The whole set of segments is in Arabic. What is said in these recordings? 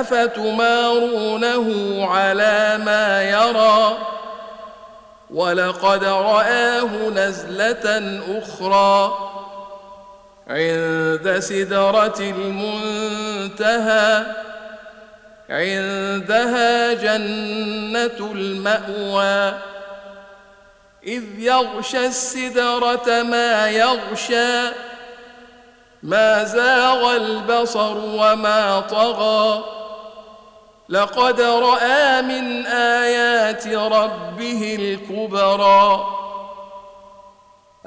أفتمارونه على ما يرى؟ ولقد رآه نزلة أخرى عند سدرة المنتهى عندها جنة المأوى. إذ يغشى السدرة ما يغشى ما زاغ البصر وما طغى. لقد رأى من آيات ربه الكبرى.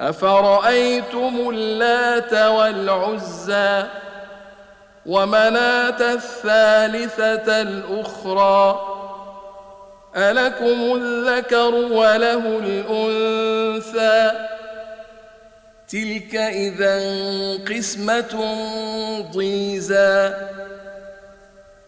أفرأيتم اللات والعزى ومناة الثالثة الأخرى؟ ألكم الذكر وله الأنثى؟ تلك اذا قسمة ضيزى.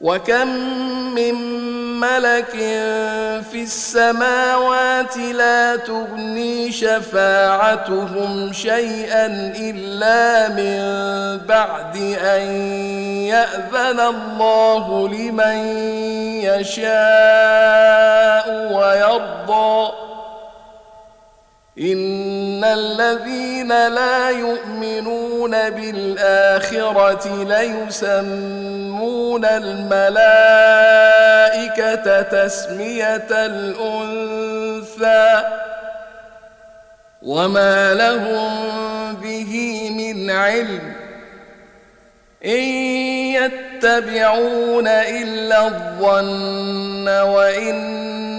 وكم من ملك في السماوات لا تغني شفاعتهم شيئا إلا من بعد أن يأذن الله لمن يشاء ويرضى الذين لا يؤمنون بالآخرة ليسمون الملائكة تسمية الأنثى وما لهم به من علم إن يتبعون إلا الظن وإن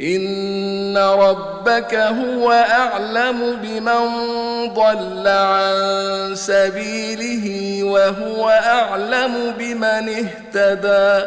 إن ربك هو أعلم بمن ضل عن سبيله وهو أعلم بمن اهتدى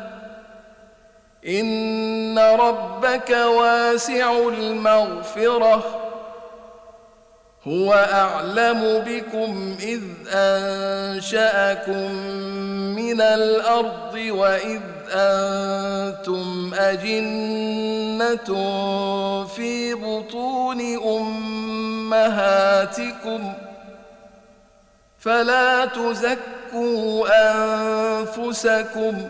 إن ربك واسع المغفرة. هو أعلم بكم إذ أنشأكم من الأرض وإذ أنتم أجنة في بطون أمهاتكم. فلا تزكوا أنفسكم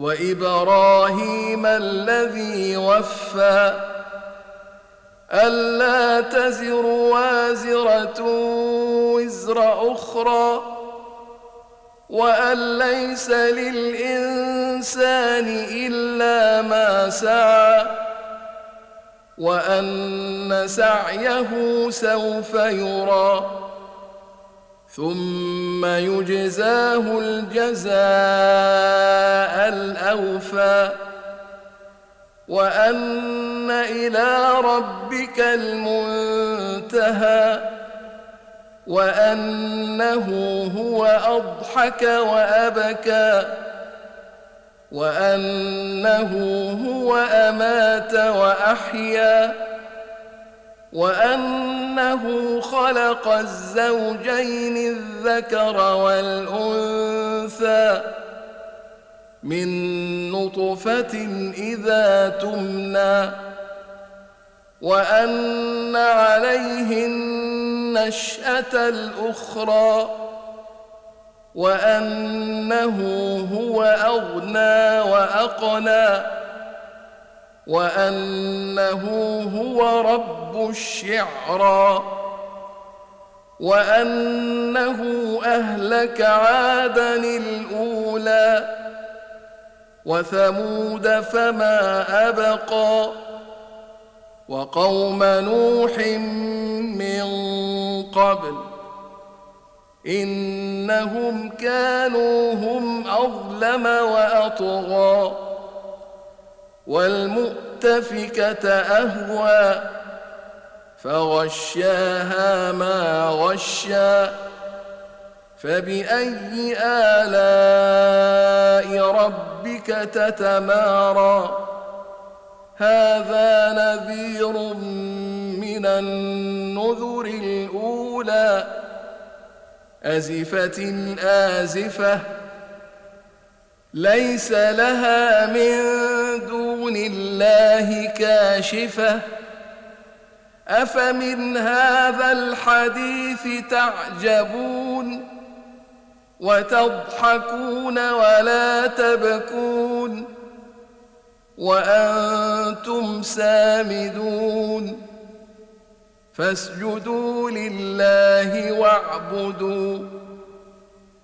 وإبراهيم الذي وفى ألا تزر وازرة وزر أخرى وأن ليس للإنسان إلا ما سعى وأن سعيه سوف يرى ثم يجزاه الجزاء الأوفى. وأن إلى ربك المنتهى. وأنه هو أضحك وأبكى. وأنه هو أمات وأحيا. وأنه خلق الزوجين الذكر والأنثى من نطفة إذا تمنى وأن عليه النشأة الأخرى وأنه هو أغنى وأقنى. وأنه هو رب الشعرى وأنه أهلك عادا الأولى وثمود فما أبقى وقوم نوح من قبل إنهم كانوا هم أظلم وأطغى. والمؤتفكة أهوى فغشاها ما غشّا. فبأي آلاء ربك تتمارى؟ هذا نذير من النذر الأولى. أزفت آزفة ليس لها من دون الله كاشفة. أفمن هذا الحديث تعجبون وتضحكون ولا تبكون وأنتم سامدون. فاسجدوا لله واعبدوا.